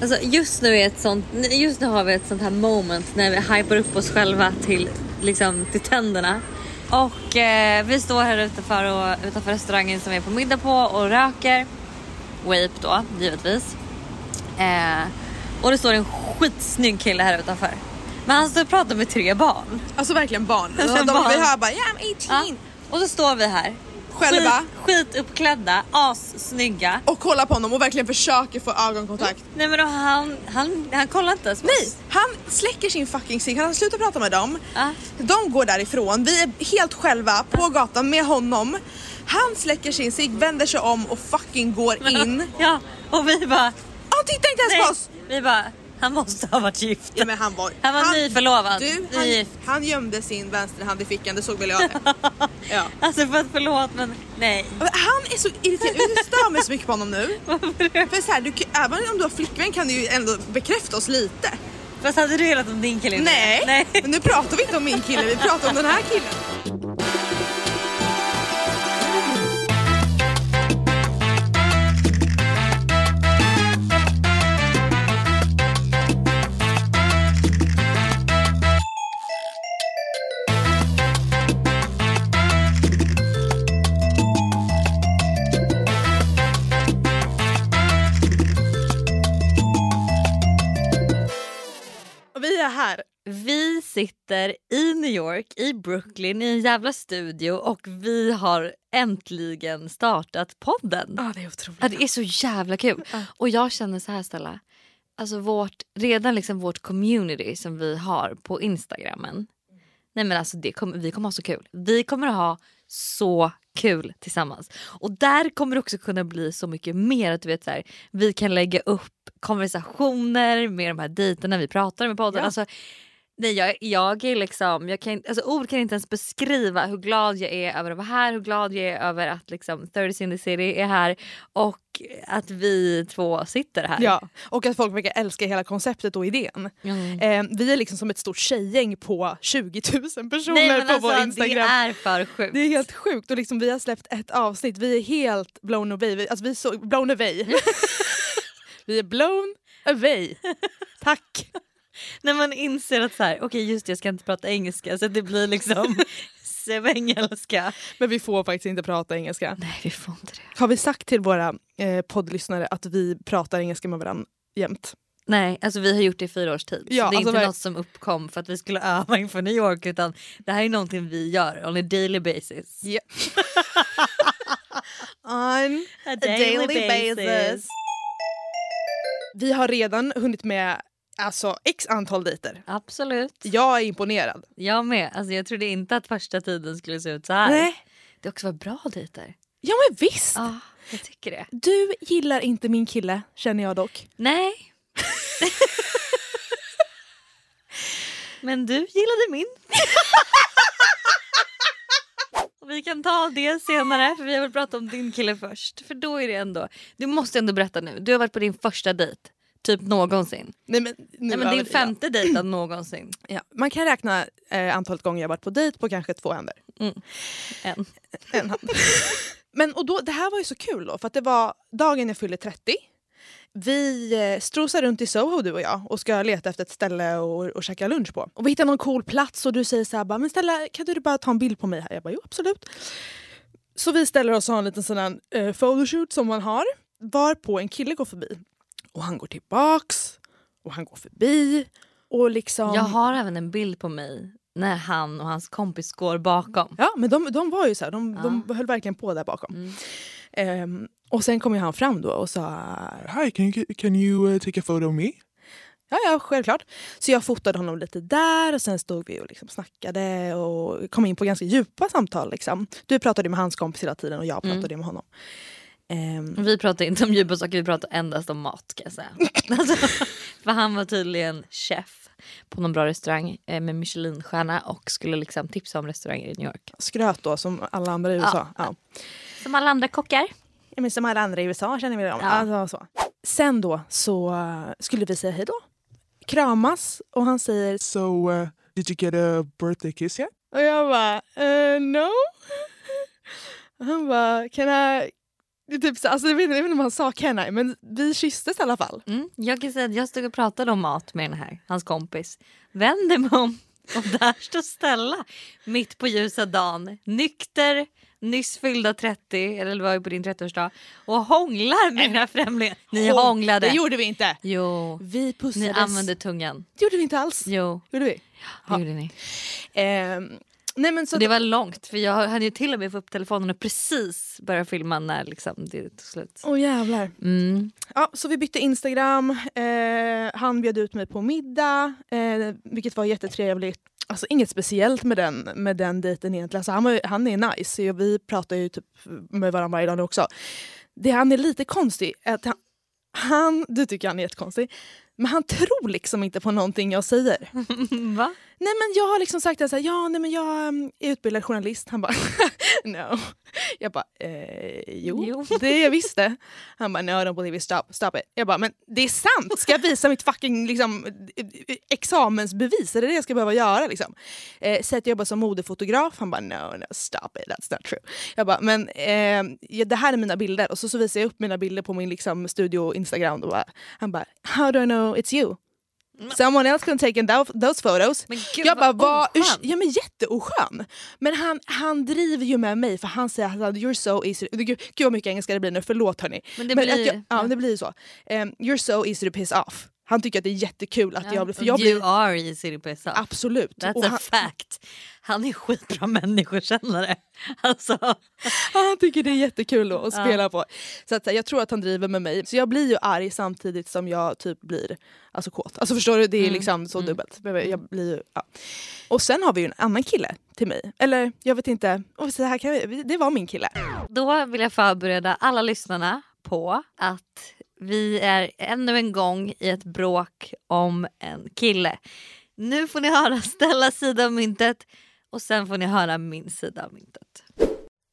Alltså just nu är ett sånt, just nu har vi ett sånt här moment när vi hypar upp oss själva till, liksom, till tänderna. Och eh, vi står här utanför, och, utanför restaurangen som vi är på middag på och röker. Wape då, givetvis. Eh, och det står en skitsnygg kille här utanför. Men han står och pratar med tre barn. Alltså verkligen barn. Alltså, de, barn. Vi hör bara yeah I'm 18. Ja. Och så står vi här. Själva. Skit, skituppklädda, assnygga. Och kollar på honom och verkligen försöker få ögonkontakt. Nej men då, han, han, han kollar inte ens på Nej, oss. han släcker sin fucking cigg, han slutar prata med dem. Ja. De går därifrån, vi är helt själva på gatan med honom. Han släcker sin cigg, vänder sig om och fucking går in. Ja, och vi bara... Han tittar inte ens Nej. på oss! Vi bara, han måste ha varit gift. Ja, men han var, Han var nyförlovad. Du, han, Nygift. han gömde sin vänsterhand i fickan, det såg väl jag det. ja. Alltså för att förlåt men nej. Han är så irriterad, jag stör mig så mycket på honom nu. För så här, du, även om du har flickvän kan du ju ändå bekräfta oss lite. Fast hade du velat om din kille Nej, Nej. men nu pratar vi inte om min kille, vi pratar om den här killen. Sitter i New York, i Brooklyn, i en jävla studio och vi har äntligen startat podden. Ja, det är otroligt. Ja, det är så jävla kul. Och jag känner så här Stella. Alltså vårt, redan liksom vårt community som vi har på Instagrammen. Nej men alltså det kommer, vi kommer ha så kul. Vi kommer ha så kul tillsammans. Och där kommer det också kunna bli så mycket mer. Att du vet, så här, vi kan lägga upp konversationer med de här dejterna vi pratar med podden. Ja. Alltså, nej, jag, jag är liksom, jag kan, alltså, ord kan inte ens beskriva hur glad jag är över att vara här. Hur glad jag är över att liksom, 30 in the city är här. Och att vi två sitter här. Ja, och att folk verkar älska hela konceptet och idén. Mm. Eh, vi är liksom som ett stort tjejgäng på 20 000 personer Nej, men på alltså, vår Instagram. Det är för sjukt. Det är helt sjukt och liksom vi har släppt ett avsnitt, vi är helt blown away. Vi- Alltså vi är så, blown away. vi är blown away. Tack. När man inser att så här, okej just det, jag ska inte prata engelska så det blir liksom svängelska. Men vi får faktiskt inte prata engelska. Nej vi får inte det. Har vi sagt till våra eh, poddlyssnare att vi pratar engelska med varandra jämt? Nej, alltså vi har gjort det i fyra års tid. Ja, så det är alltså inte verk- något som uppkom för att vi skulle öva inför New York utan det här är någonting vi gör on a daily basis. Yeah. On A Vi har redan hunnit med alltså, x antal dejter. Absolut. Jag är imponerad. Jag med. Alltså, jag trodde inte att första tiden skulle se ut så här. Nej. Det också varit bra dejter. Ja men visst. Ja, jag tycker det. Du gillar inte min kille känner jag dock. Nej. Men du gillade min. Vi kan ta det senare för vi har väl pratat om din kille först. För då är det ändå, du måste ändå berätta nu. Du har varit på din första dejt. Typ någonsin. Nej, men, Nej, men din jag. femte dejt någonsin. Ja. Man kan räkna eh, antalet gånger jag varit på dejt på kanske två händer. En. En hand. Men och då, det här var ju så kul då för att det var dagen jag fyllde 30. Vi eh, strosar runt i Soho du och jag och ska leta efter ett ställe och, och käka lunch på. Och vi hittar någon cool plats och du säger så här, bara, men Stella kan du bara ta en bild på mig här? Jag bara jo absolut. Så vi ställer oss och har en liten sån här eh, photoshoot som man har. Varpå en kille går förbi. Och han går tillbaks och han går förbi. Och liksom... Jag har även en bild på mig när han och hans kompis går bakom. Ja men de, de var ju så här, de, Ja. de höll verkligen på där bakom. Mm. Ehm, och sen kom ju han fram då och sa Hi, can you can you uh, take a photo of me? ja ja självklart. Så jag fotade honom lite där och sen stod vi och liksom snackade och kom in på ganska djupa samtal. Liksom. Du pratade med hans kompis hela tiden och jag Mm. pratade med honom. Ehm, Vi pratar inte om djupa saker, vi pratar endast om mat kan jag säga. alltså, för han var tydligen chef på någon bra restaurang eh, med Michelinstjärna och skulle liksom tipsa om restauranger i New York. skröt då som alla andra i USA. Ja. Som alla andra kockar. Ja, men som alla andra i USA känner vi dem. Ja. Alltså, så. Sen då så eh, skulle vi säga hej då. Kramas och han säger So, uh, did you get a birthday kiss yet? Och jag bara, eh, no. Han bara, can I, Det är typ så, alltså, jag, vet, inte- om han sa can I, men vi kysstes i alla fall. Mm. Jag kan säga att jag stod och pratade om mat med den här, hans kompis. Vänder mig om och där står Stella mitt på ljusa dagen. Nykter, nyss fyllda 30, eller det var ju på din 30-årsdag. Och hånglar med den här främlingen. Ni Hång- hånglade. Det gjorde vi inte. Jo, Vi ni pussades. använde tungan. Det gjorde vi inte alls. Jo, Gjorde vi? det gjorde ni. Ehm, nej men så Det var långt för jag hade ju till och med fått upp telefonen och precis börjat filma när liksom det tog slut. Åh jävlar. Mm. Ja, så vi bytte Instagram, eh, han bjöd ut mig på middag, eh, vilket var jättetrevligt. Alltså inget speciellt med den, med den dejten egentligen. Alltså, han, var, han är nice, och vi pratar ju typ med varandra varje dag nu också. Det han är lite konstig är att han, han, du tycker han är jättekonstig, men han tror liksom inte på någonting jag säger. Va? Nej men jag har liksom sagt att ja, nej, men jag um, är utbildad journalist. Han bara no. Jag bara eh, jo, Jo. det jag visste. Han bara no don't believe it, stop, stop it. Jag bara men det är sant, ska jag visa mitt fucking liksom, examensbevis? Är det det jag ska behöva göra? Liksom? Eh, Säg att jag jobbar som modefotograf. Han bara no, no stop it, that's not true. Jag bara men eh, det här är mina bilder och så, så visar jag upp mina bilder på min liksom, studio Instagram. Och bara, han bara how do I know it's you? Someone else could have taken tho- those photos. Men gud, jag bara, vad oskön. ja men jätteoskön. Men han, han driver ju med mig för han säger att you're so easy, gud, gud vad mycket engelska det blir nu, förlåt hörni. Men det Men blir jag, ja, ja. det blir så. Um, you're so easy to piss off. Han tycker att det är jättekul att jag blir, för jag you blir are easy to piss off. absolut. That's Och a han, fact. Han är skitbra människokännare. Alltså, han tycker det är jättekul att, att spela på. Så att, jag tror att han driver med mig. Så jag blir ju arg samtidigt som jag typ blir alltså, kåt. Alltså förstår du? Det är Mm. liksom så dubbelt. Jag blir, ju- ja. Och sen har vi ju en annan kille till mig. Eller jag vet inte. Och så här kan vi, det var min kille. då vill jag förbereda alla lyssnarna på att vi är ännu en gång i ett bråk om en kille. Nu får ni höra Stellas sida av myntet och sen får ni höra min sida av myntet.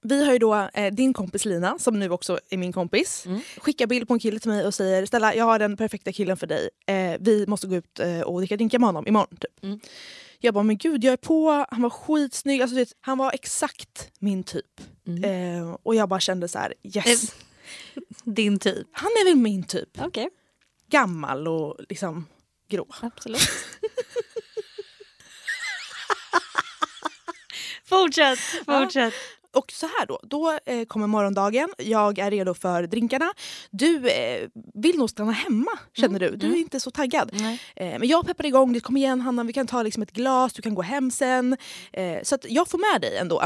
Vi har ju då eh, din kompis Lina, som nu också är min kompis, Mm. skickar bild på en kille till mig och säger Stella, jag har den perfekta killen för dig. Eh, vi måste gå ut eh, och dricka drinkar med honom imorgon. Typ. Mm. Jag bara, men gud jag är på, han var skitsnygg. Alltså, vet, han var exakt min typ. Mm. Eh, och jag bara kände så här, yes. Din typ. Han är väl min typ. Okej, Gammal och liksom grå. absolut. fortsätt, fortsätt. Och så här då, då eh, kommer morgondagen, jag är redo för drinkarna. Du eh, vill nog stanna hemma känner du, du är inte så taggad. Eh, men jag peppar igång, det kom igen Hanna vi kan ta liksom ett glas, du kan gå hem sen. Eh, så jag får med dig ändå.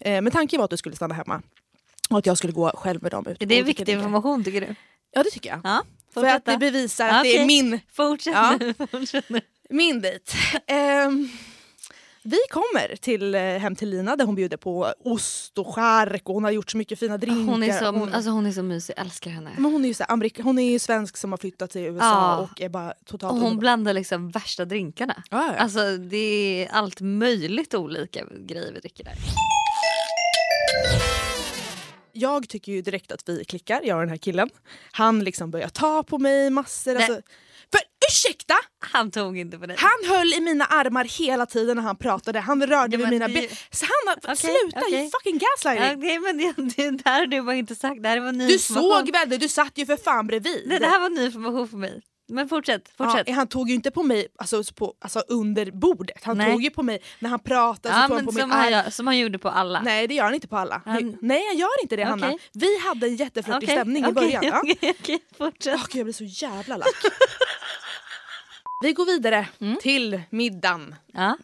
Eh, men tanken var att du skulle stanna hemma. Och att jag skulle gå själv med dem ut. Är det dricka viktig information tycker du? Ja det tycker jag. Ja, För att det bevisar att det Okej. är min, Fortsätt Ja. nu. Fortsätt nu. min dejt. Ehm, vi kommer till, eh, hem till Lina där hon bjuder på ost och chark och hon har gjort så mycket fina drinkar. Hon är, så, Hon- alltså hon är så mysig, jag älskar henne. Men hon är ju så Amerika- hon är ju svensk som har flyttat till USA Ja. och är bara totalt Och hon underbar. blandar liksom värsta drinkarna. Ja, ja. Alltså det är allt möjligt olika grejer vi dricker där. Jag tycker ju direkt att vi klickar, jag och den här killen. Han liksom börjar ta på mig massor. Alltså, för ursäkta! Han tog inte på dig. Han höll i mina armar hela tiden när han pratade. Han rörde vid mina ben. Så han, Okej, sluta! Okej. fucking gaslighting! Okej men det, det där har du bara inte sagt. Det här var ny Du såg väl det? Du satt ju för fan bredvid. Det, det här var ny information för mig. Men fortsätt, fortsätt. Ja, han tog ju inte på mig alltså, på, alltså, under bordet. Han Nej. tog ju på mig när han pratade. Ja, så han men på som, han gör, som han gjorde på alla. Nej det gör han inte på alla. Han- Nej jag gör inte det Hanna. Okej. Vi hade en jätteflörtig Okej, stämning i okej, början. Ja. Okej, fortsätt. Gud, jag blir så jävla lack. vi går vidare Mm. till middagen. Ja.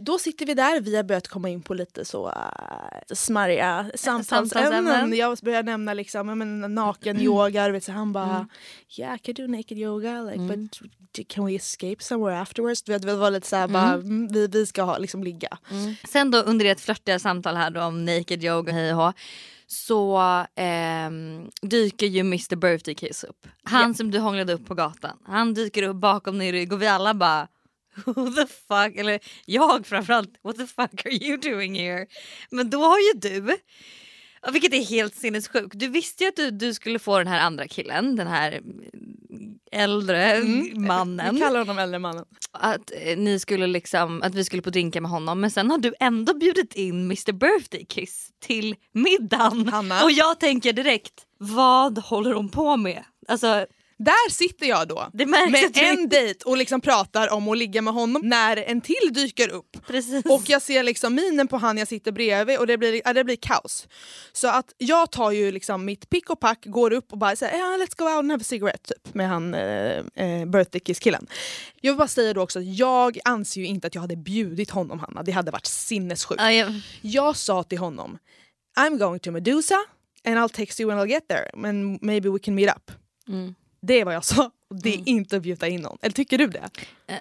Då sitter vi där, vi har börjat komma in på lite så uh, smarriga samtalsämnen. Jag börjar nämna liksom, men, naken yoga, du vet, så han bara yeah I could do naked yoga like, but can we escape somewhere afterwards? Du vet, det var lite såhär, bara, mm, vi, vi ska ha, liksom ligga. Sen då under ett flörtiga samtal här då om naked yoga hej och så ehm, dyker ju Mr Birthday Kiss upp. Han som du hånglade upp på gatan. Han dyker upp bakom din rygg och vi alla bara Who the fuck, eller jag framförallt, what the fuck are you doing here? Men då har ju du, vilket är helt sinnessjukt, du visste ju att du, du skulle få den här andra killen, den här äldre Mm. mannen. Vi kallar honom äldre mannen. att, eh, ni skulle liksom, att vi skulle på drinka med honom men sen har du ändå bjudit in Mr Birthday Kiss till middagen. Hanna. Och jag tänker direkt, vad håller hon på med? Alltså, Där sitter jag då med en dejt och liksom pratar om att ligga med honom när en till dyker upp. Precis. Och jag ser liksom minen på han jag sitter bredvid och det blir, ja, det blir kaos. Så att jag tar ju liksom mitt pick och pack, går upp och bara säger ja, let's go out and have a cigarette typ, med han eh, eh, birthday kiss killen. Jag vill bara säga då också att jag anser ju inte att jag hade bjudit honom Hanna, det hade varit sinnessjukt. Ja, jag, Jag sa till honom I'm going to Medusa and I'll text you when I'll get there and maybe we can meet up. mm. Det är vad jag sa. Det är inte att bjuda in någon. Eller tycker du det? Eh, eh,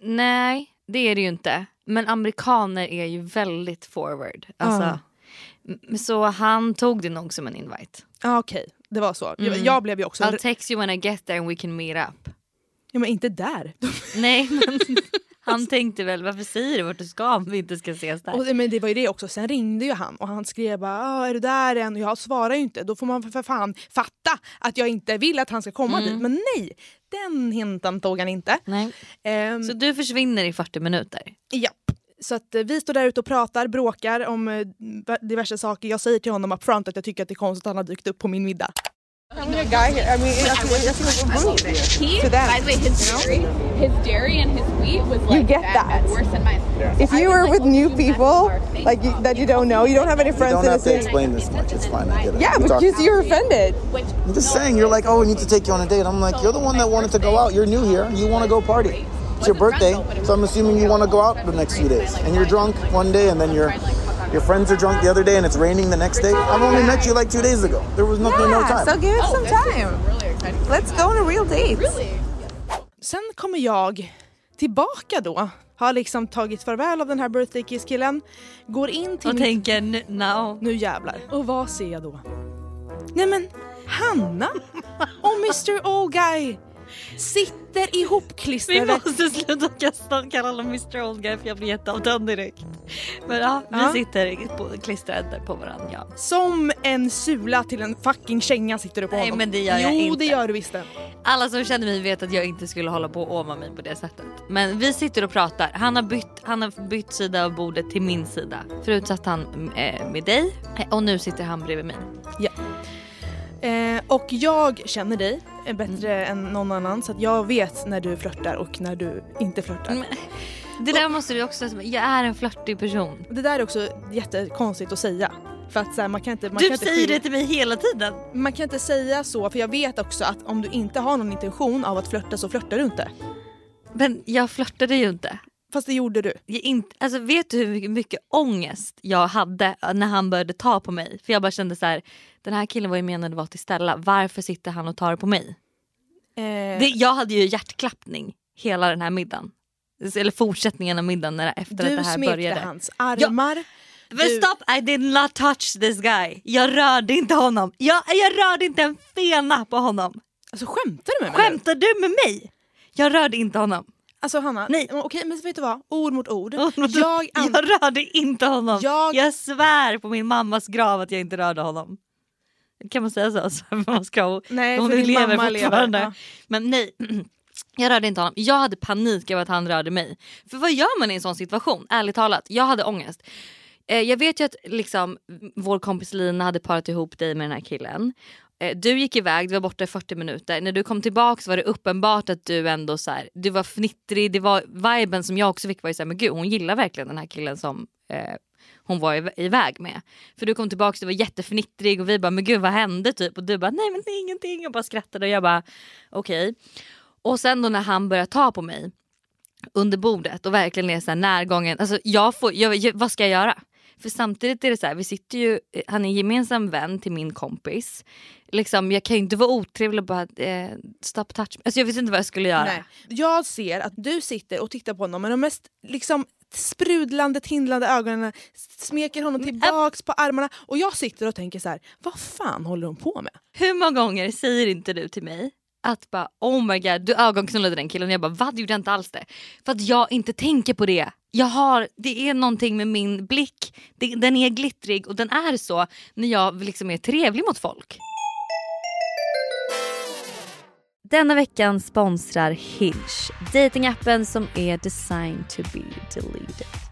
nej, det är det ju inte. Men amerikaner är ju väldigt forward. Alltså, Ah. m- Så han tog det nog som en invite. Ja okej, det var så. Jag, Mm. jag blev ju också... I'll text you when I get there and we can meet up. Ja, men inte där. Nej men han tänkte väl varför säger du vart du ska om vi inte ska ses där? Och, men det var ju det också. Sen ringde ju han och han skrev bara "Ah, är du där än? Och jag svarar ju inte. Då får man för, fan fatta att jag inte vill att han ska komma Mm. dit. Men nej, den hintan tog han inte. Nej. Ehm, Så du försvinner i 40 minuter? Japp. Så att eh, vi står där ute och pratar, bråkar om eh, diverse saker. Jag säger till honom upfront att jag tycker att det är konstigt att han har dykt upp på min middag. He, by the way, his dairy, his dairy and his wheat was like get bad, that. bad, worse than mine. If you were with new people, like you, that you don't know, you don't have any You friends don't in have to explain this much. It's fine. I get it. Yeah, We talk- because you're offended. I'm just saying. You're like, oh, we need to take you on a date. I'm like, you're the one that wanted to go out. You're new here. You want to go party. It's your birthday, so I'm assuming you want to go out the next few days. And you're drunk one day, and then your your friends are drunk the other day, and it's raining the next day. I've only met you like two days ago. There was nothing, no Yeah, time. so give it some time. Let's go on a real date. Sen kommer jag tillbaka då. Har liksom tagit farväl av den här birthday kiss killen. Går in till Och mitt... tänker "N- no. Nu jävlar. Och vad ser jag då? Nej men Hanna och Mr Old Guy sitter Vi ihopklistrade. måste sluta kasta, kalla honom Mr Old Guy för jag blir jätteavtänd direkt. Men ja, vi Ja. sitter på, klistrade på varandra. Ja. Som en sula till en fucking känga sitter du på Nej, honom. men det gör jo, jag inte. det gör du visst det. Alla som känner mig vet att jag inte skulle hålla på och åma mig på det sättet. Men vi sitter och pratar. Han har bytt, han har bytt sida av bordet till min sida. Förut satt han eh, med dig och nu sitter han bredvid mig. Eh, och jag känner dig eh, bättre än någon annan så att jag vet när du flörtar och när du inte flörtar. Men, det där måste du också... Jag är en flörtig person. Det där är också jättekonstigt att säga. För att så här, man kan inte, man kan Du inte säger skilja- det till mig hela tiden. Man kan inte säga så för jag vet också att om du inte har någon intention av att flörta så flörtar du inte. Men jag flörtade ju inte. Fast det gjorde du. Inte alltså vet du hur mycket, ångest jag hade när han började ta på mig? För jag bara kände så här, den här killen var ju menad att vara till Stella. Varför sitter han och tar på mig? Eh, Det, jag hade ju hjärtklappning hela den här middagen. Eller fortsättningen av middagen när, efter att du det här smekte började. hans armar. Men du- stopp! I did not touch this guy. Jag rörde inte honom. Jag, jag rörde inte en fena på honom. Alltså skämtar du med mig? Skämtar du med mig? Jag rörde inte honom. Alltså Hanna, Nej. men okej men vet du vad? Ord mot ord. Jag, Jag, an- rörde inte honom. Jag- Jag... svär på min mammas grav att jag inte rörde honom. Kan man säga så? så mammas grav. Nej Hon för din lever mamma lever. Ja. Men nej, jag rörde inte honom. Jag hade panik över att han rörde mig. För vad gör man i en sån situation? Ärligt talat, jag hade ångest. Eh, jag vet ju att liksom, vår kompis Lina hade parat ihop dig med den här killen. Eh, du gick iväg, du var borta i 40 minuter. När du kom tillbaka var det uppenbart att du ändå så här, du var fnittrig. Det var viben som jag också fick var ju såhär, men gud hon gillar verkligen den här killen som eh, hon var iväg med. För du kom tillbaka, du var jättefnittrig och vi bara men gud vad hände typ? Och du bara nej men det är ingenting och bara skrattade och jag bara okej. Och sen då när han börjar ta på mig under bordet och verkligen är så här närgången. Alltså jag får, jag, jag, vad ska jag göra? För samtidigt är det så här, vi sitter ju, han är en gemensam vän till min kompis. Liksom, jag kan ju inte vara otrevlig och bara eh, stop touch. Alltså jag visste inte vad jag skulle göra. Nej. Jag ser att du sitter och tittar på honom med de mest liksom sprudlande, tindlande ögonen, smeker honom tillbaks på armarna och jag sitter och tänker så här: vad fan håller hon på med? Hur många gånger säger inte du till mig att bara oh my god du ögonknullade den killen och jag bara vad gjorde jag inte alls det? För att jag inte tänker på det. Jag har, det är någonting med min blick, det, den är glittrig och den är så när jag liksom är trevlig mot folk. Denna veckan sponsrar Hinge, datingappen som är designed to be deleted.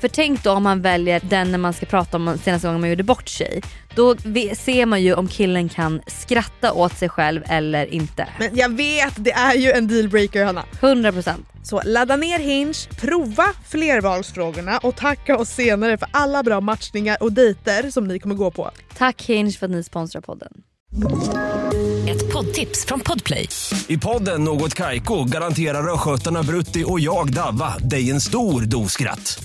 För tänk då om man väljer den när man ska prata om senaste gången man gjorde bort sig. Då ser man ju om killen kan skratta åt sig själv eller inte. Men jag vet, det är ju en dealbreaker Hanna. 100%. Så ladda ner Hinge, prova flervalsfrågorna och tacka oss senare för alla bra matchningar och dejter som ni kommer gå på. Tack Hinge för att ni sponsrar podden. Ett poddtips från Podplay. I podden Något Kaiko garanterar östgötarna Brutti och jag, Davva, dig en stor dos skratt.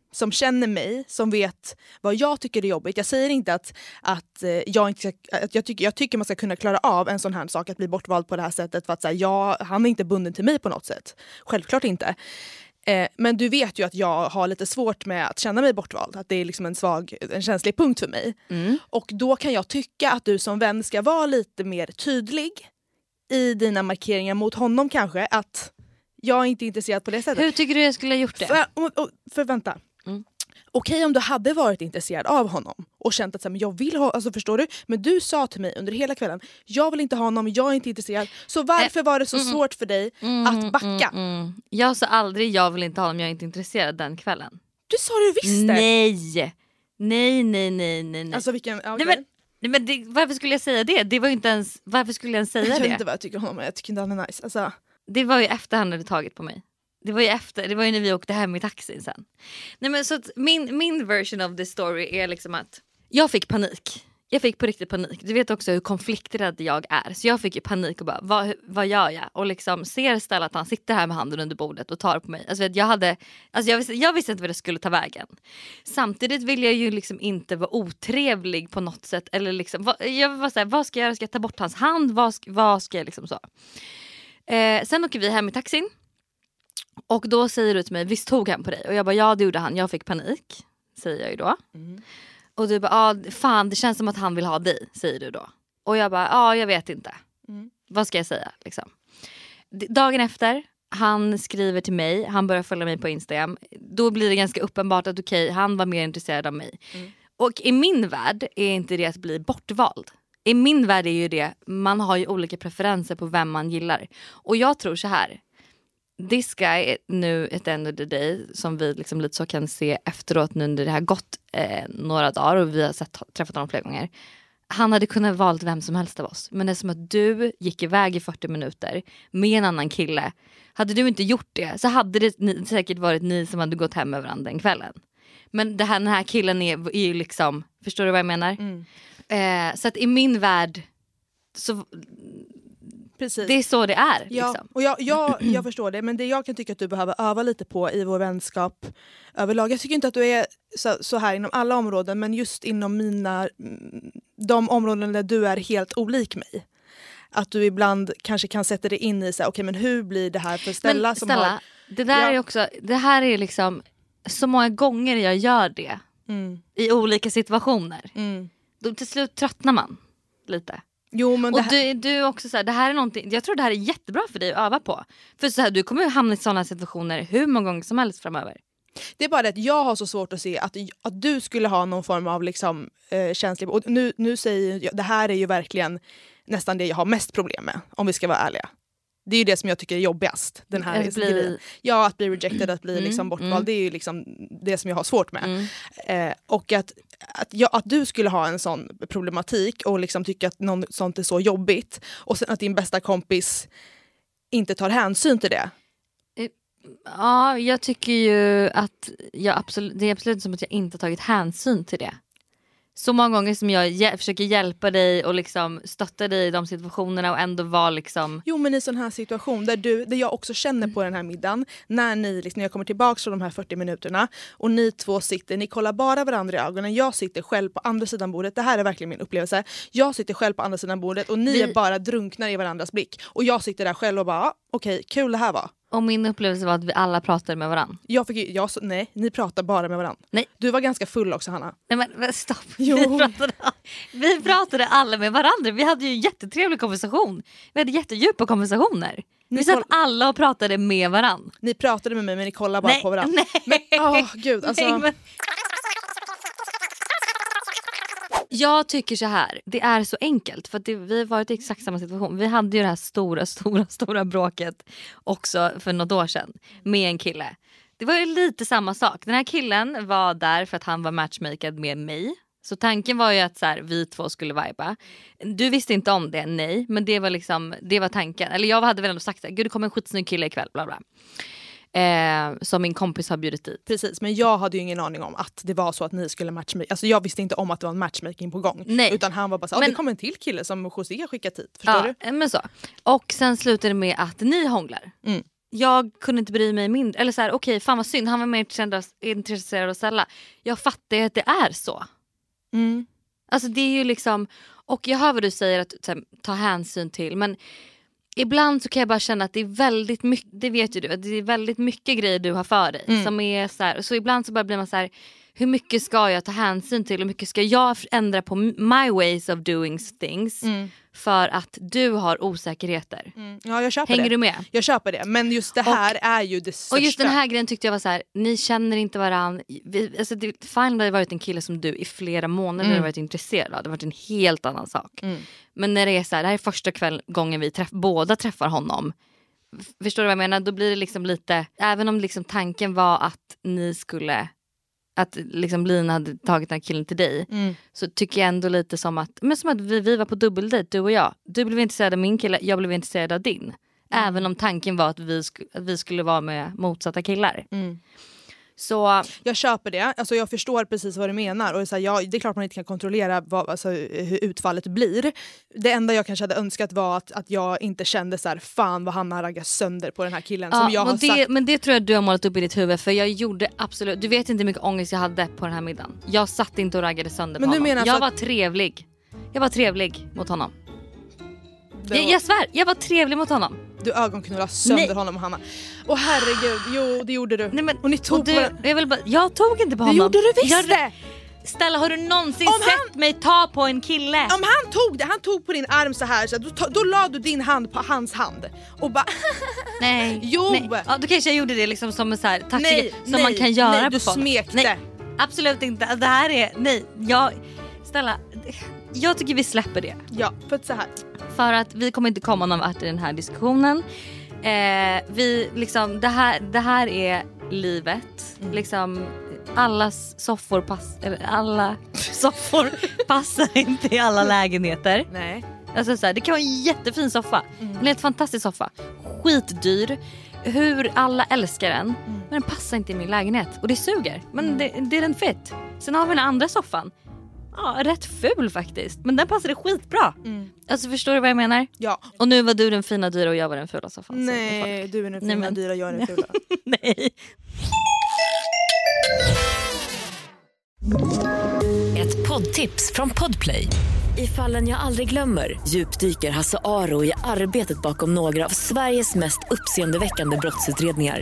som känner mig, som vet vad jag tycker är jobbigt. Jag säger inte att, att, eh, jag, inte att jag, tycker, jag tycker man ska kunna klara av en sån här sak, att bli bortvald på det här sättet. För att här, jag, han är inte bunden till mig på något sätt. Självklart inte. Eh, men du vet ju att jag har lite svårt med att känna mig bortvald. Att det är liksom en svag, en känslig punkt för mig. Och då kan jag tycka att du som vän ska vara lite mer tydlig i dina markeringar mot honom kanske. Att jag är inte intresserad på det sättet. Hur tycker du jag skulle ha gjort det? För, och, och, för vänta. Mm. Okej om du hade varit intresserad av honom och känt att så här, men jag vill ha, alltså förstår du? Men du sa till mig under hela kvällen, jag vill inte ha honom, jag är inte intresserad. Så varför var det så svårt för dig att backa? Mm. Jag sa aldrig jag vill inte ha honom, jag är inte intresserad den kvällen. Du sa du visst det! Nej! Nej nej nej nej. nej. Alltså vilken, ja, nej, men, nej, men det, varför skulle jag säga det? det var inte ens, varför skulle jag ens säga jag vet det? inte vad jag tycker om honom, jag tycker inte han är nice. Alltså, Det var ju efter han hade tagit på mig. Det var ju efter, det var ju när vi åkte hem i taxin sen. Nej men så att min, min version of the story är liksom att jag fick panik. Jag fick på riktigt panik. Du vet också hur konflikträdd jag är. Så jag fick ju panik och bara vad, vad gör jag? Och liksom ser Stella att han sitter här med handen under bordet och tar på mig. Alltså vet, jag, hade, alltså jag, visste, jag visste inte vad det skulle ta vägen. Samtidigt vill jag ju liksom inte vara otrevlig på något sätt. Eller liksom, vad, jag var såhär, vad ska jag göra? Ska jag ta bort hans hand? Vad, vad ska jag liksom så? Eh, sen åker vi hem i taxin. Och då säger du till mig, visst tog han på dig? Och jag bara, ja det gjorde han, jag fick panik. Säger jag ju då. Och du bara, ah, fan det känns som att han vill ha dig, säger du då. Och jag bara, ja ah, jag vet inte. Vad ska jag säga liksom? Dagen efter, han skriver till mig, han börjar följa mig på Instagram. Då blir det ganska uppenbart att okej, han var mer intresserad av mig. Och i min värld är inte det att bli bortvald. I min värld är ju det, man har ju olika preferenser på vem man gillar. Och jag tror så här. This guy nu at the end of the day som vi liksom lite så kan se efteråt nu när det har gått eh, några dagar och vi har sett, träffat honom flera gånger. Han hade kunnat valt vem som helst av oss. Men det är som att du gick iväg i 40 minuter med en annan kille. Hade du inte gjort det så hade det ni, säkert varit ni som hade gått hem med varandra den kvällen. Men det här, den här killen är, är ju liksom, förstår du vad jag menar? Eh, så att i min värld så precis. det är så det är. Ja, Liksom. och jag, jag, jag förstår det men det jag kan tycka att du behöver öva lite på i vår vänskap överlag. Jag tycker inte att du är så, så här inom alla områden men just inom mina, mm, de områden där du är helt olik mig. Att du ibland kanske kan sätta dig in i så här, okay, men hur blir det här för Stella Men som Stella, har... det där Ja. är också, det här är liksom så många gånger jag gör det Mm, i olika situationer. mm. Då till slut tröttnar man lite. Jo men Och här, du, du också så här, det här är någonting, jag tror det här är jättebra för dig att öva på. För så här, du kommer hamna i sådana situationer hur många gånger som helst framöver. det är bara det att jag har så svårt att se att, att du skulle ha någon form av liksom, eh, känslig... Och nu, nu säger jag, det här är ju verkligen nästan det jag har mest problem med om vi ska vara ärliga. Det är ju det som jag tycker är jobbigast. Den här Att bli-. Ja, att bli rejected, att bli Mm, liksom bortvald. mm. Det är ju liksom det som jag har svårt med. Mm. Eh, och att, att, jag, att du skulle ha en sån problematik och liksom tycka att någon, sånt är så jobbigt och sen att din bästa kompis inte tar hänsyn till det. Ja, jag tycker ju att jag absolut, det är absolut som att jag inte har tagit hänsyn till det. Så många gånger som jag hjä- försöker hjälpa dig och liksom stötta dig i de situationerna och ändå vara liksom... Jo men i sån här situation där, du, där jag också känner på den här middagen när ni liksom, när jag kommer tillbaka från de här 40 minuterna och ni två sitter, ni kollar bara varandra i ögonen. Jag sitter själv på andra sidan bordet. Det här är verkligen min upplevelse. Jag sitter själv på andra sidan bordet och ni Vi- är bara drunknar i varandras blick. Och jag sitter där själv och bara okej kul det här var. Och min upplevelse var att vi alla pratade med varandra. Jag fick, jag, nej, ni pratar bara med varandra. Nej. Du var ganska full också Hanna. Nej men, men stopp. Jo. Vi, pratade, vi pratade alla med varandra. Vi hade ju en jättetrevlig konversation. Vi hade jättedjupa konversationer. Ni vi satt alla och pratade med varandra. Ni pratade med mig men ni kollade bara Nej, på varandra. nej. Men åh gud alltså. Nej, men... Jag tycker så här, det är så enkelt för att det, vi har varit i exakt samma situation. Vi hade ju det här stora, stora, stora bråket också för något år sedan med en kille. Det var ju lite samma sak. Den här killen var där för att han var matchmakad med mig. Så tanken var ju att så här, vi två skulle viba. Du visste inte om det, nej. Men det var liksom, det var tanken. Eller jag hade väl ändå sagt att det kommer en skitsnygg kille ikväll. Bla bla. Eh, som min kompis har bjudit dit. Precis, men jag hade ju ingen aning om att det var så att ni skulle matchmake. Alltså jag visste inte om att det var en matchmaking på gång. Nej. Utan han var bara så, ah, Men- det kommer en till kille som José har skickat hit. Förstår du? ja, Men så. Och sen slutade det med att ni hånglar. Mm. Jag kunde inte bry mig mindre. Eller så här, okej fan vad synd, han var mer intresserad av, Stella. Jag fattar ju att det är så. Mm. Alltså det är ju liksom, och jag hör vad du säger att här, ta hänsyn till men ibland så kan jag bara känna att det är väldigt mycket, det vet ju du, att det är väldigt mycket grejer du har för dig. Mm. Som är så, här, så ibland så bara blir man så här, hur mycket ska jag ta hänsyn till? Hur mycket ska jag ändra på my ways of doing things? Mm. För att du har osäkerheter. Mm. Ja, jag köper Hänger det. du med? Jag köper det. Men just det här är ju det största. Och just den här grejen tyckte jag var så här, ni känner inte varann. Vi, alltså det, fine det hade varit en kille som du i flera månader Mm. hade varit intresserad av. Det hade varit en helt annan sak. Mm. Men när det är så här, det här är första kväll, gången vi träff, båda träffar honom. Förstår du vad jag menar? Då blir det liksom lite, även om liksom tanken var att ni skulle, att liksom Lina hade tagit den här killen till dig. Mm. Så tycker jag ändå lite som att, men som att vi, vi var på dubbeldejt du och jag. Du blev intresserad av min kille, jag blev intresserad av din. Även om tanken var att vi, sk- att vi skulle vara med motsatta killar. Mm. Så Jag köper det. Alltså jag förstår precis vad du menar. Och så här, jag, det är klart man inte kan kontrollera vad, alltså, hur utfallet blir. Det enda jag kanske hade önskat var att, att jag inte kände så här, fan vad Hanna raggar sönder på den här killen. som jag har det, sagt. Men det tror jag du har målat upp i ditt huvud för jag gjorde absolut, du vet inte hur mycket ångest jag hade på den här middagen. Jag satt inte och raggade sönder Men på honom. jag så var att- trevlig. Jag var trevlig mot honom. Det Jag, var- jag svär, jag var trevlig mot honom. Du ögonknullade sönder Nej. honom och Hanna. Åh herregud, jo det gjorde du. Nej, men, och ni tog och du, på den. jag, vill bara, jag tog inte på Det honom. gjorde du visst jag, det! Stella har du någonsin Om sett mig ta på en kille? Om han tog det, han tog på din arm så här, så här, då, då la du din hand på hans hand och bara Nej. Jo! Nej. Ja, då kanske jag gjorde det liksom som en så här taktik Nej, som nej, man kan göra nej, på du folk. smekte. Nej, absolut inte. Det här är, nej. Jag, Stella, jag tycker vi släpper det. Ja, för att så här. För att vi kommer inte komma någon vart i den här diskussionen. Eh, vi, liksom, det, här, det här är livet. Mm. Liksom, allas soffor pass, alla soffor passar inte i alla lägenheter. Nej. Alltså så här, det kan vara en jättefin soffa. Mm. En helt fantastisk soffa. Skitdyr. Hur alla älskar den. Mm. Men den passar inte i min lägenhet. Och det suger. Men det, det är den fit. Sen har vi den andra soffan. Ja, rätt ful faktiskt. Men den passade skitbra. Mm. Alltså förstår du vad jag menar? Ja. Och nu var du den fina dyra och jag var den fula soffan. så Nej, du är den Nej, fina men- dyra, jag är den fula. Nej. Ett poddtips från Podplay. I fallen jag aldrig glömmer djupdyker Hasse Aro i arbetet bakom några av Sveriges mest uppseendeväckande brottsutredningar.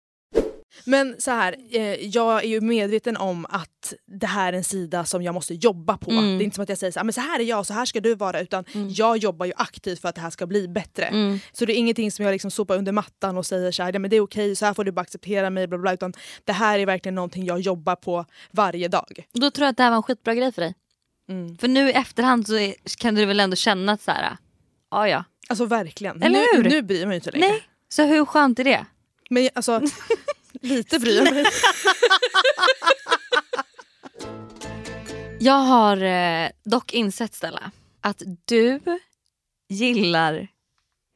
Men så här, eh, jag är ju medveten om att det här är en sida som jag måste jobba på. Mm. Det är inte som att jag säger så här, men så här är jag, så här ska du vara. Utan jag jobbar ju aktivt för att det här ska bli bättre. Mm. Så det är ingenting som jag liksom sopar under mattan och säger så här, men det är okej, så här får du bara acceptera mig. Bla, bla, utan det här är verkligen någonting jag jobbar på varje dag. Då tror jag att det här var en skitbra grej för dig. Mm. För nu i efterhand så är, kan du väl ändå känna att så här, ja ja. Alltså verkligen. Eller nu, hur? nu bryr jag mig inte längre. Nej, så hur skönt är det? Men alltså, lite bryr jag mig. Jag har eh, dock insett Stella att du gillar,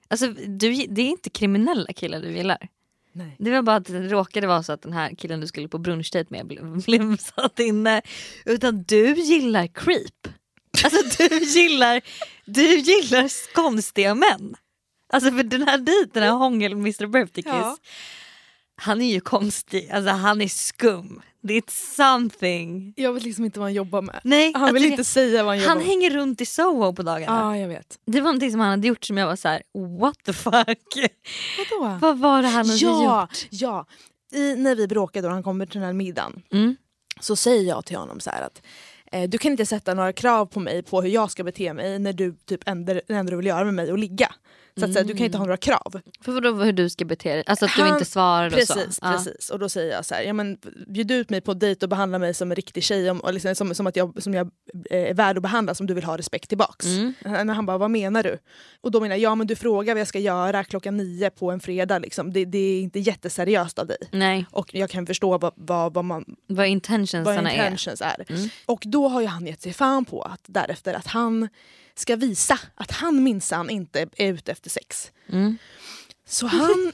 alltså du, det är inte kriminella killar du gillar. Nej. Det var bara att det råkade vara så att den här killen du skulle på brunchdejt med blev, blev satt inne. Utan du gillar creep. Alltså du gillar, du gillar konstiga män. Alltså för den här dejten, den här hångel Mr Birthday Kiss. Ja. Han är ju konstig, alltså han är skum. Det är something. Jag vet liksom inte vad han jobbar med. Nej, Han vill alltså, inte säga vad han jobbar Han med. hänger runt i Soho på dagarna. Ja, jag vet. Det var någonting som han hade gjort som jag var så här: what the fuck? Vadå? Vad var det han hade ja, gjort? ja. I, när vi bråkade och han kommer till den här middagen Mm. så säger jag till honom så att eh, du kan inte sätta några krav på mig på hur jag ska bete mig när du typ ändrar, det enda du vill göra med mig att ligga. Så att säga, du kan inte ha några krav. För vadå hur du ska bete dig? Alltså att du Han- inte svarar och Precis, så? Ja. precis. Och då säger jag så här, ja, men, bjud ut mig på dejt och behandla mig som en riktig tjej. Om, och liksom, som, som att jag, som jag eh, är värd att behandla, som du vill ha respekt tillbaks. Mm. Han, han bara, vad menar du? Och då menar jag, ja men du frågar vad jag ska göra klockan nio på en fredag. Liksom. Det, det är inte jätteseriöst av dig. Nej, Och jag kan förstå vad, vad, vad, man, vad vad intentionsarna är. intentions är. Mm. Och då har ju han gett sig fan på att därefter att han ska visa att han minsann inte är ute efter sex. Mm. Så han,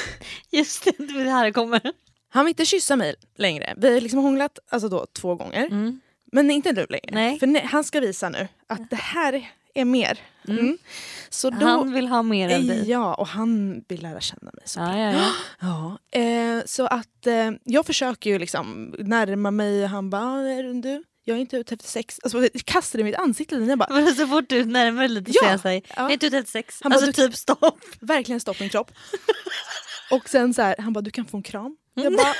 Just det, det är det här kommer. han vill inte kyssa mig längre. Vi har liksom hånglat alltså då, två gånger. Mm. Men inte nu längre. Nej. För ne- han ska visa nu att det här är mer. Mm. Så då, Han vill ha mer av dig. Ja, och han vill lära känna mig. Så. Ja, ja, ja. Ja, eh, så att eh, jag försöker ju liksom närma mig och han bara, "Ah, är du? Jag är inte ute efter sex. Alltså, kastade i mitt ansikte. Jag bara, Men så fort du närmar dig lite Ja, säger sig, ja. jag är inte ute efter sex. Han bara, alltså du- typ stopp. verkligen stopp min kropp. och sen så här, han bara, du kan få en kram. Jag Mm. bara,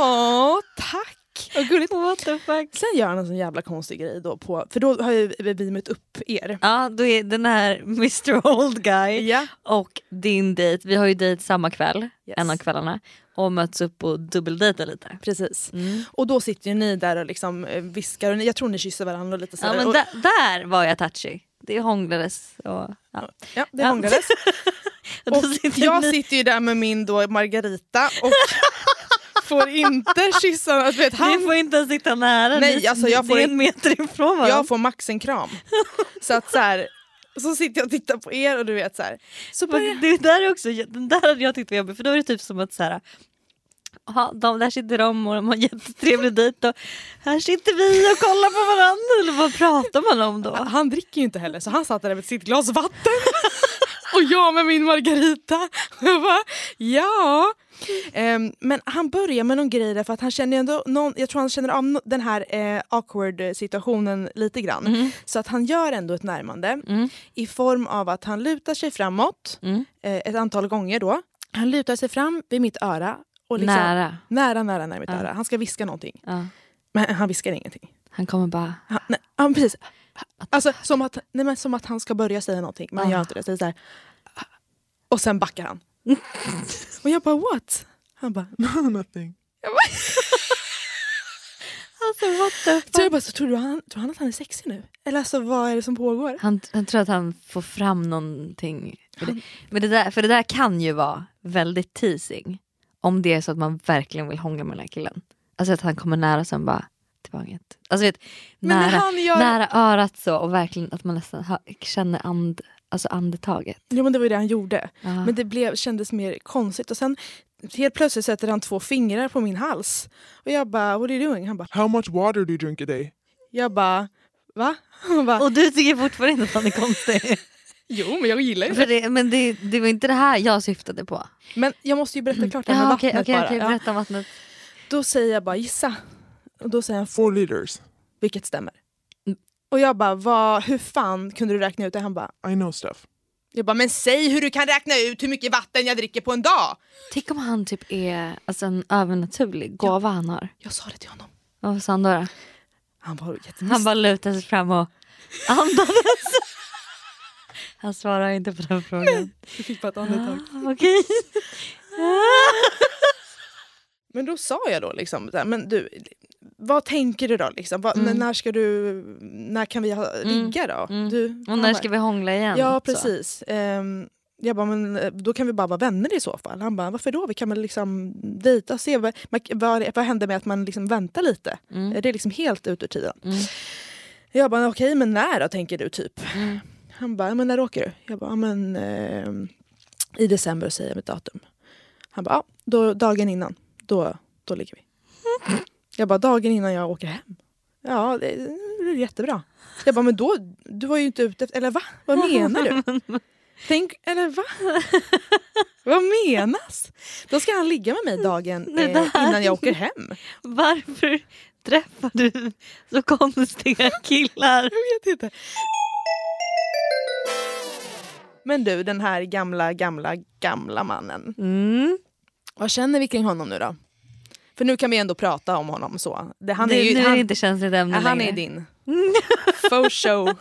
åh tack. Vad gulligt. What the fuck. Sen gör han en sån jävla konstig grej då på, för då har ju vi mött upp er. Ja, då är den här Mr Old Guy Ja. och din dejt, vi har ju dejt samma kväll, Yes. en av kvällarna, och möts upp och dubbeldejtar lite. Precis. Mm. Och då sitter ju ni där och liksom eh, viskar och jag tror ni kysser varandra lite så. Ja, men där, där var jag touchy. Det hånglades. Och, ja. ja, det Ja. hånglades. Och sitter jag ni- sitter ju där med min då Margarita och får inte kyssa. Alltså, vet, Ni han, får inte ens sitta nära, Nej, ni, alltså, jag får det är en meter ifrån varandra. jag får max en kram. Så att så här, så sitter jag och tittar på er och du vet så här. Så börjar, det där är också, den där hade jag tyckt var jobbig för då är det typ som att så här, aha, de, där sitter de och de har en jättetrevlig dejt och här sitter vi och kollar på varandra eller vad pratar man om då? han dricker ju inte heller så han satt där med sitt glas vatten. och jag med min Margarita. Och jag bara, ja. Ehm, men han börjar med någon grej där för att han känner ändå någon, jag tror han känner av den här eh, awkward situationen lite grann. Så att han gör ändå ett närmande Mm. i form av att han lutar sig framåt Mm. eh, ett antal gånger då. Han lutar sig fram vid mitt öra. Och liksom, Nära. Nära, nära, nära mitt Ja. öra. Han ska viska någonting. Ja. Men han viskar ingenting. Han kommer bara, Han, nej, ja, precis. Alltså, som, att, nej, men som att han ska börja säga någonting, men han gör inte det. Så det så här, och sen backar han. Och jag bara what? Han bara, No, nothing. alltså what the så jag bara, så tror, du han, tror han att han är sexig nu? Eller alltså vad är det som pågår? Han, han tror att han får fram någonting. För det, men det där, för det där kan ju vara väldigt teasing. Om det är så att man verkligen vill hångla med den här killen. Alltså att han kommer nära och sen bara, det var inget. Alltså vet, nära, han gör- nära örat så och verkligen att man nästan hör, känner and, alltså andetaget. Jo men det var ju det han gjorde. Ja. Men det blev, kändes mer konstigt. Och sen helt plötsligt sätter han två fingrar på min hals. Och jag bara, what are you doing? Han bara, How much water do you drink a day? jag bara, va? Han bara, Och du tycker fortfarande inte att han är konstig. jo men jag gillar ju För det. det men det, det var inte det här jag syftade på. Men jag måste ju berätta klart det här med Ja, vattnet okej, okej, bara. Ja. berätta om vattnet. Då säger jag bara gissa. Och då säger han Four liters. vilket stämmer. Och jag bara, vad, hur fan kunde du räkna ut det? Han bara, I know stuff. Jag bara, men säg hur du kan räkna ut hur mycket vatten jag dricker på en dag. Tänk om han typ är alltså, en övernaturlig gåva han har. Jag sa det till honom. Vad sa han då? då? Han var Han bara lutade sig fram och andades. Han svarar inte på den frågan. Du fick bara ett andetag. Ah, Okej. Men då sa jag då liksom, här, men du, vad tänker du då? Liksom? Vad, Mm. När ska du, när kan vi ha, ligga då? Mm. Du, Och när bara, ska vi hångla igen? Ja precis. Ehm, jag bara, men eh, då kan vi bara vara vänner i så fall. Han bara, varför då? Vi kan väl liksom dejta och se vad, vad, vad händer med att man liksom väntar lite? Mm. Är det liksom helt ut ur tiden? Mm. Jag bara, okej men när då tänker du typ? Mm. Han bara, men när åker du? Jag bara, men ehm, i december säger jag mitt datum. Han bara, ja, då, dagen innan, då, då ligger vi. Jag bara, dagen innan jag åker hem? Ja, det är jättebra. Jag bara, men då, du var ju inte ute efter, eller va? Vad menar du? Tänk, eller va? Vad menas? Då ska han ligga med mig dagen eh, innan jag åker hem. Varför träffar du så konstiga killar? Jag vet inte. Men du, den här gamla, gamla, gamla mannen. Mm. Vad känner vi kring honom nu då? För nu kan vi ändå prata om honom så. Det, han nu, är ju, nu är han, det inte känsligt ämne han längre. är din. Faux show.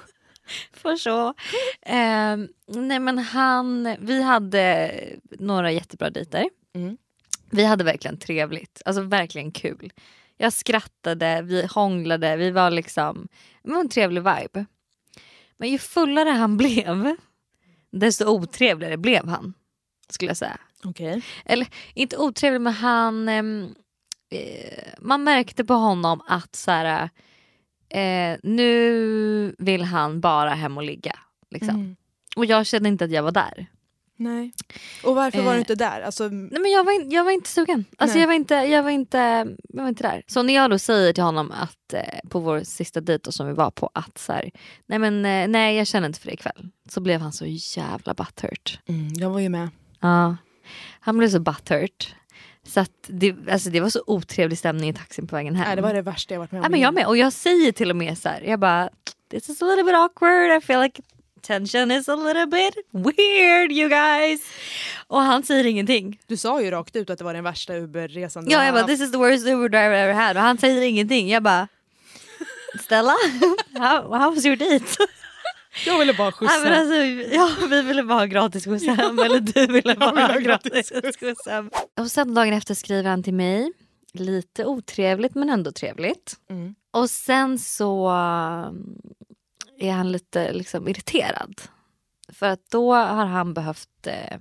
För så. Ehm, nej men han, vi hade några jättebra dejter. Mm. Vi hade verkligen trevligt, alltså verkligen kul. Jag skrattade, vi hånglade, vi var liksom, det var en trevlig vibe. Men ju fullare han blev, desto otrevligare blev han. Skulle jag säga. Okej. Eller inte otrevlig men han, ehm, eh, man märkte på honom att så här, eh, nu vill han bara hem och ligga. Liksom. Mm. Och jag kände inte att jag var där. Nej. Och varför var Eh, du inte där? Alltså, Nej men jag var, in, jag var inte sugen. Alltså Nej. jag var inte, jag, var inte, jag var inte där. Så när jag då säger till honom att eh, på vår sista dejt som vi var på att så här, nej men eh, nej jag känner inte för det ikväll. Så blev han så jävla butthurt. mm, jag var ju med. Ja. Han blev så butthurt. Så att det, alltså det var så otrevlig stämning i taxin på vägen hem. Nej, det var det värsta jag varit med om. Ja, men jag med. Och jag säger till och med så här, jag bara this is a little bit awkward, I feel like tension is a little bit weird you guys. Och han säger ingenting. Du sa ju rakt ut att det var den värsta Uber-resan du Ja, jag bara this is the worst Uber driver I ever had och han säger ingenting. Jag bara Stella, how, how was your date? Jag ville bara skjutsa. Ja, men alltså, ja, vi ville bara ha gratis skjuts hem eller du ville bara ville ha ha gratis skjuts hem. Och sen dagen efter skriver han till mig. Lite otrevligt men ändå trevligt. Mm. Och sen så är han lite liksom irriterad. För att då har han behövt eh,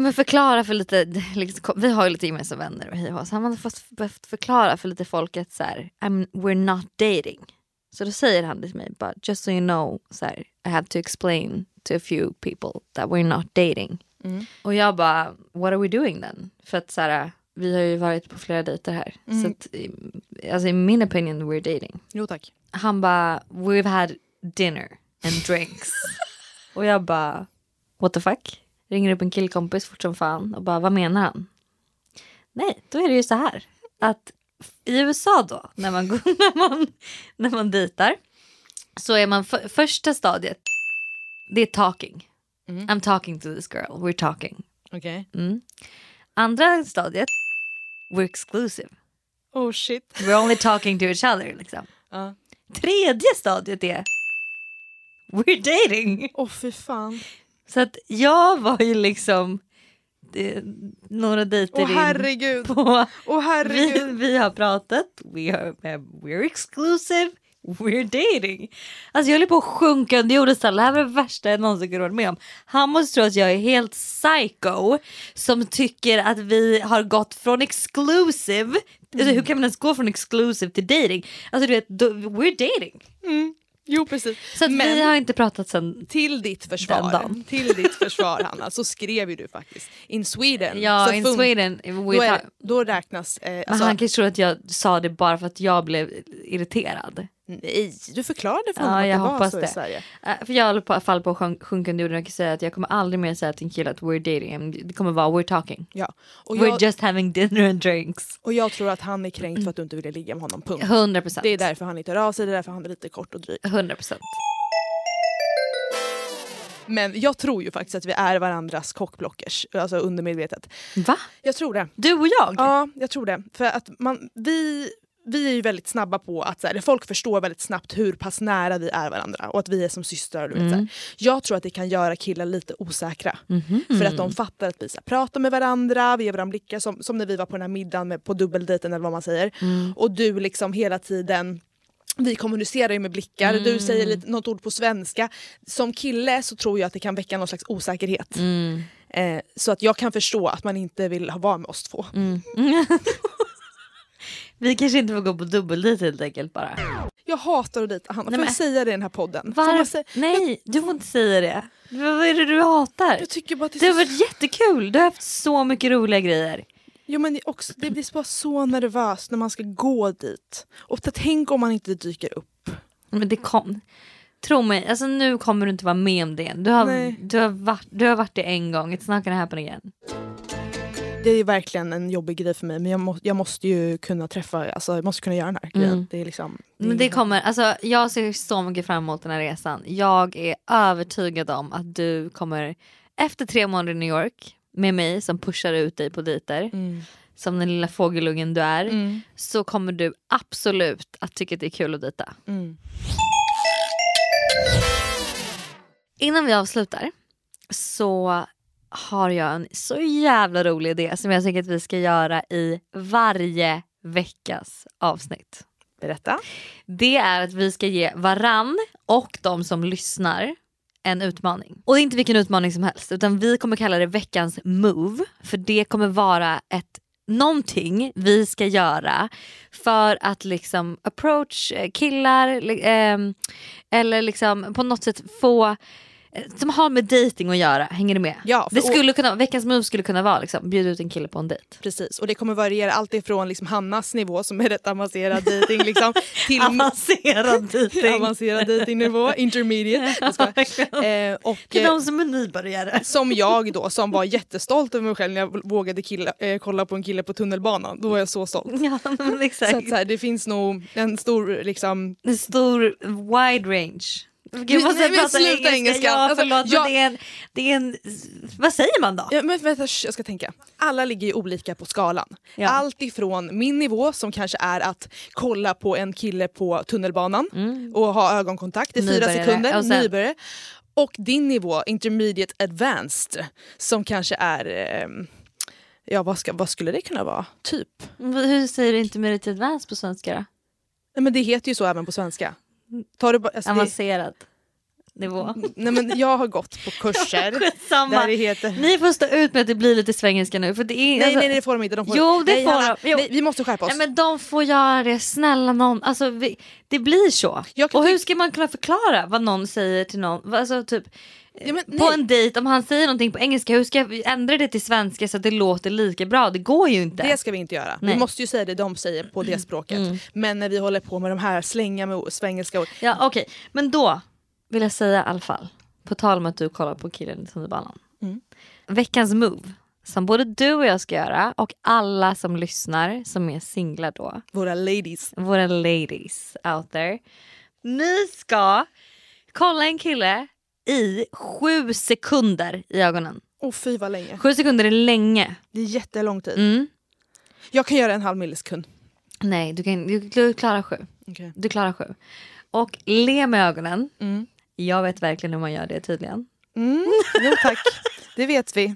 men förklara för lite, liksom, vi har ju lite gemensamma vänner och hej så han har fått, behövt förklara för lite folk att så här, we're not dating. Så då säger han till mig, but just so you know, så här, I have to explain to a few people that we're not dating. Mm. Och jag bara, what are we doing then? För att så här, vi har ju varit på flera dejter här. Mm. Så att, alltså, i min opinion we're dating. Jo tack. Han bara, we've had dinner and drinks. och jag bara, what the fuck? Ringer upp en killkompis fort som fan och bara, vad menar han? Nej, då är det ju så här att i USA då, när man, går, när man, när man dejtar, så är man för, första stadiet, det är talking. Mm. I'm talking to this girl, we're talking. Okej. Mm. Andra stadiet, we're exclusive. Oh shit. We're only talking to each other. Liksom. Ja. Tredje stadiet är we're dating. Åh fy fan. Så att jag var ju liksom några dejter in herregud. på Åh vi, herregud. vi har pratat, we are, we're exclusive, we're dating. Alltså jag håller på att sjunka under jorden. Det här var det värsta jag någonsin kunnat vara med om. Han måste tro att jag är helt psycho som tycker att vi har gått från exclusive, alltså hur kan man ens gå från exclusive till dating? Alltså du vet, we're dating. Mm. Jo precis. Så vi har inte pratat sen Till ditt försvar, till ditt försvar Hanna, så skrev ju du faktiskt in Sweden. Ja, så in Sweden. Då, är, då räknas... Eh, Men alltså, han kanske tror att jag sa det bara för att jag blev irriterad. Nej, du förklarade för honom Ja, att det var så i det. Sverige. Äh, För jag håller på att falla på sjunk- sjunkande jorden och säga att jag kommer aldrig mer säga till en kille att we're dating. Det kommer vara we're talking. Ja. Och, we're jag, just having dinner and drinks. och jag tror att han är kränkt för att du inte ville ligga med honom, punkt. 100 procent. Det är därför han inte hör av sig, det är därför han är lite kort och dryg. 100 procent. Men jag tror ju faktiskt att vi är varandras kockblockers, alltså undermedvetet. Va? Jag tror det. Du och jag? Ja, jag tror det. För att man, vi, vi är ju väldigt snabba på att så här, folk förstår väldigt snabbt hur pass nära vi är varandra och att vi är som systrar. Du vet, här. Jag tror att det kan göra killar lite osäkra. För att de fattar att vi så här, pratar med varandra, vi ger varandra blickar som, som när vi var på den här middagen med, på dubbeldejten eller vad man säger. Och du liksom hela tiden vi kommunicerar ju med blickar, du säger lite, något ord på svenska. Som kille så tror jag att det kan väcka någon slags osäkerhet. Eh, så att jag kan förstå att man inte vill ha vara med oss två. Vi kanske inte får gå på dubbeldejt helt enkelt bara. Jag hatar att dejta Hanna, får Nej, jag säga det i den här podden? Får man säga- Nej, du får inte säga det. Vad är det du hatar? Jag tycker bara att det Det är har så... varit jättekul, du har haft så mycket roliga grejer. Jo, men det, är också, det blir bara så nervöst när man ska gå dit. Och t- tänk om man inte dyker upp. Men det kom. Tro mig, alltså nu kommer du inte vara med om det igen. Du har, Nej. du har, varit, du har varit det en gång, it's not gonna happen again. Det är verkligen en jobbig grej för mig men jag, må, jag måste ju kunna träffa, alltså jag måste kunna göra den här grejen. Mm. Det är liksom, Men det kommer, alltså, jag ser så mycket fram emot den här resan. Jag är övertygad om att du kommer efter tre månader i New York med mig som pushar ut dig på dejter. Mm. Som den lilla fågelungen du är. Mm. Så kommer du absolut att tycka att det är kul att dejta. Mm. Innan vi avslutar så har jag en så jävla rolig idé som jag tänker att vi ska göra i varje veckas avsnitt. Berätta. Det är att vi ska ge varann och de som lyssnar en utmaning. Och det är inte vilken utmaning som helst utan vi kommer kalla det veckans move. För det kommer vara ett någonting vi ska göra för att liksom approach eh, killar ehm, eller liksom på något sätt få eh, som har med dating att göra, hänger du med? Ja, det skulle kunna, veckans move skulle kunna vara liksom, bjuda ut en kille på en dejt. Precis, och det kommer variera allt ifrån liksom Hannas nivå som är rätt avancerad dating liksom, till Avancerad dejting. avancerad datingnivå, intermediate. Eh, och, Till eh, de som är nybörjare. som jag då som var jättestolt över mig själv när jag vågade killa, eh, kolla på en kille på tunnelbanan. Då var jag så stolt. Ja, men exakt. Så att så här, det finns nog en stor liksom... En stor wide range. Gud, måste nej, prata sluta engelska. engelska. Ja, Alltså, förlåt, men det är, en, det är en... Vad säger man då? Ja, men vänta, jag ska tänka. Alla ligger ju olika på skalan. Ja. Allt ifrån min nivå som kanske är att kolla på en kille på tunnelbanan och ha ögonkontakt i fyra Mm. Sekunder. Och sen- Nybörjare. Och din nivå, intermediate advanced, som kanske är... ehm, ja, vad, ska, vad skulle det kunna vara? Typ. Hur säger du intermediate advance på svenska då? Nej, men det heter ju så även på svenska. Tar du, bara- alltså, det, Avancerad nivå. nej, men jag har gått på kurser där det heter... Ni får stå ut med att det blir lite svengelska nu. För det är, Nej, alltså- nej, nej, det får de inte. De får, Jo, det nej, får Hanna, de. Nej, vi måste skärpa oss. Nej, men de får göra det, snälla någon. Alltså, vi, det blir så. Och hur ska man kunna förklara vad någon säger till någon? Alltså, typ, Ja, men på en dejt, om han säger någonting på engelska, hur ska jag ändra det till svenska så att det låter lika bra? Det går ju inte. Det ska vi inte göra. Nej. Mm. Vi måste ju säga det de säger på det språket. Men när vi håller på med de här slänga med svengelska ord. Ja okej, men då vill jag säga i alla fall, på tal om att du kollar på killen i tunnelbanan. Mm. Veckans move, som både du och jag ska göra och alla som lyssnar som är singlar då, Våra ladies. våra ladies out there. Ni ska kolla en kille i sju sekunder i ögonen. Åh fy vad länge. Sju sekunder är länge. Det är jättelång tid. Mm. Jag kan göra en halv millisekund. Nej, du, kan, du, du klarar sju. Okej. Du klarar sju. Och le med ögonen. Mm. Jag vet verkligen hur man gör det tydligen. Mm. Jo tack, det vet vi.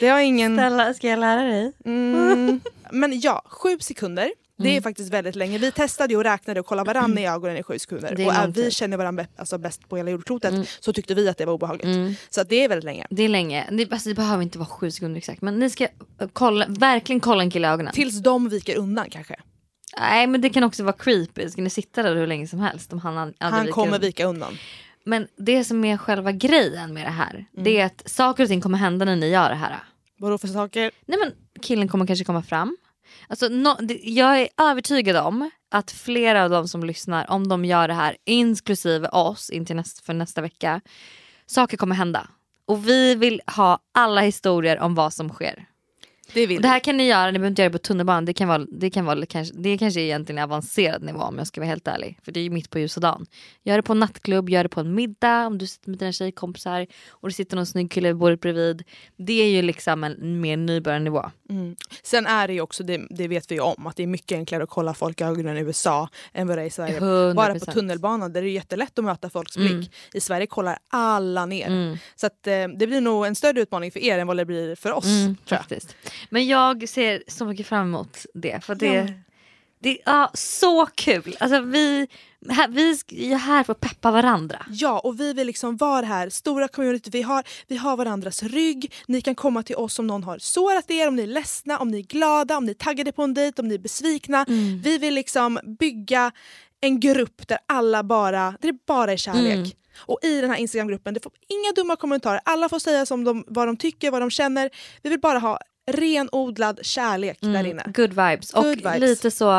Det har ingen... Stella, ska jag lära dig? Mm. Men ja, sju sekunder. Det är Mm. faktiskt väldigt länge. Vi testade och räknade och kollade varandra i ögonen i sju sekunder. Och är vi känner varandra alltså bäst på hela jordklotet Mm. så tyckte vi att det var obehagligt. Mm. Så det är väldigt länge. Det är länge. Det, alltså, det behöver inte vara sju sekunder exakt. Men ni ska eh, kolla, verkligen kolla en kille i ögonen. Tills de viker undan kanske. Nej men det kan också vara creepy. Ska ni sitta där hur länge som helst? Om han, Han kommer undan. vika undan. Men det som är själva grejen med det här. Mm. Det är att saker och ting kommer hända när ni gör det här. Vadå för saker? Nej men killen kommer kanske komma fram. Alltså, no, jag är övertygad om att flera av de som lyssnar, om de gör det här, inklusive oss in till nästa, för nästa vecka, saker kommer hända. Och vi vill ha alla historier om vad som sker. Det vill Och det här kan ni göra, ni behöver inte göra det på tunnelbanan. Det kan vara, det kan vara kanske, det kanske är egentligen avancerad nivå om jag ska vara helt ärlig. För det är ju mitt på ljusa dagen. Gör det på en nattklubb, gör det på en middag om du sitter med dina tjejkompisar och det sitter någon snygg kille vid bordet bredvid. Det är ju liksom en mer nybörjarnivå. Mm. Sen är det ju också, det, det vet vi ju om, att det är mycket enklare att kolla folk i ögonen i USA än vad det är i Sverige. 100%. Bara på tunnelbanan där det är jättelätt att möta folks blick. Mm. I Sverige kollar alla ner. Mm. Så att, eh, det blir nog en större utmaning för er än vad det blir för oss. Mm, faktiskt. Men jag ser så mycket fram emot det. För det, Ja. det är ja, så kul. Alltså, vi, här, vi är här för att peppa varandra. Ja, och vi vill liksom vara här stora community. Vi har, vi har varandras rygg. Ni kan komma till oss om någon har sårat er, om ni är ledsna, om ni är glada, om ni är taggade på en dejt, om ni är besvikna. Mm. Vi vill liksom bygga en grupp där alla bara, där det bara är kärlek. Mm. Och i den här Instagramgruppen, det får inga dumma kommentarer. Alla får säga som de, vad de tycker, vad de känner. Vi vill bara ha renodlad kärlek där inne. Good vibes. Good och vibes. lite så,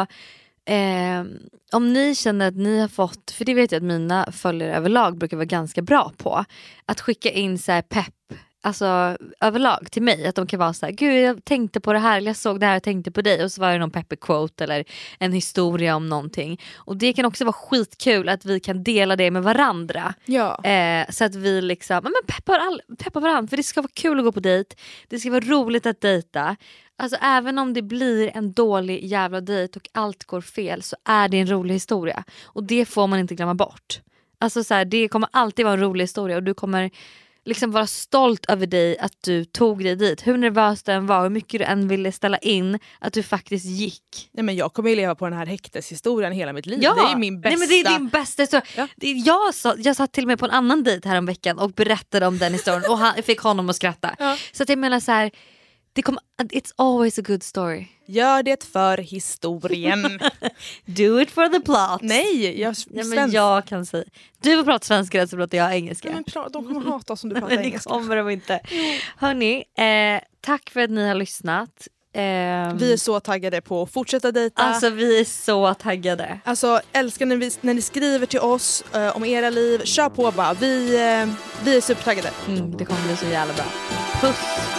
eh, om ni känner att ni har fått, för det vet jag att mina följare överlag brukar vara ganska bra på, att skicka in så här pepp Alltså överlag till mig, att de kan vara så här, gud jag tänkte på det här, eller jag såg det här och tänkte på dig och så var det någon peppig quote eller en historia om någonting. Och det kan också vara skitkul att vi kan dela det med varandra. Ja. Eh, så att vi liksom, men peppar, all, peppar varandra för det ska vara kul att gå på dejt, det ska vara roligt att dejta. Alltså även om det blir en dålig jävla dejt och allt går fel så är det en rolig historia. Och det får man inte glömma bort. Alltså så här, det kommer alltid vara en rolig historia och du kommer liksom vara stolt över dig att du tog dig dit. Hur nervös du än var, hur mycket du än ville ställa in, att du faktiskt gick. Nej, men jag kommer ju leva på den här häkteshistorien hela mitt liv. Ja. Det är min bästa. Nej, men det är din bästa historia. Är- Jag, sa, jag satt till och med på en annan dejt här om veckan och berättade om den historien och han, fick honom att skratta. Så att jag menar så här, det kommer, it's always a good story. Gör det för historien. Do it for the plot. Nej, jag, Ja, men jag kan säga. Du får prata svenska så pratar jag engelska. Nej, men de kommer hata oss om du pratar det engelska. kommer de inte. Hörni, eh, tack för att ni har lyssnat. Ehm, Vi är så taggade på att fortsätta dejta. Alltså vi är så taggade. Alltså älskar när, vi, när ni skriver till oss eh, om era liv. Kör på bara. Vi, eh, vi är supertaggade. Mm, det kommer bli så jävla bra. Puss!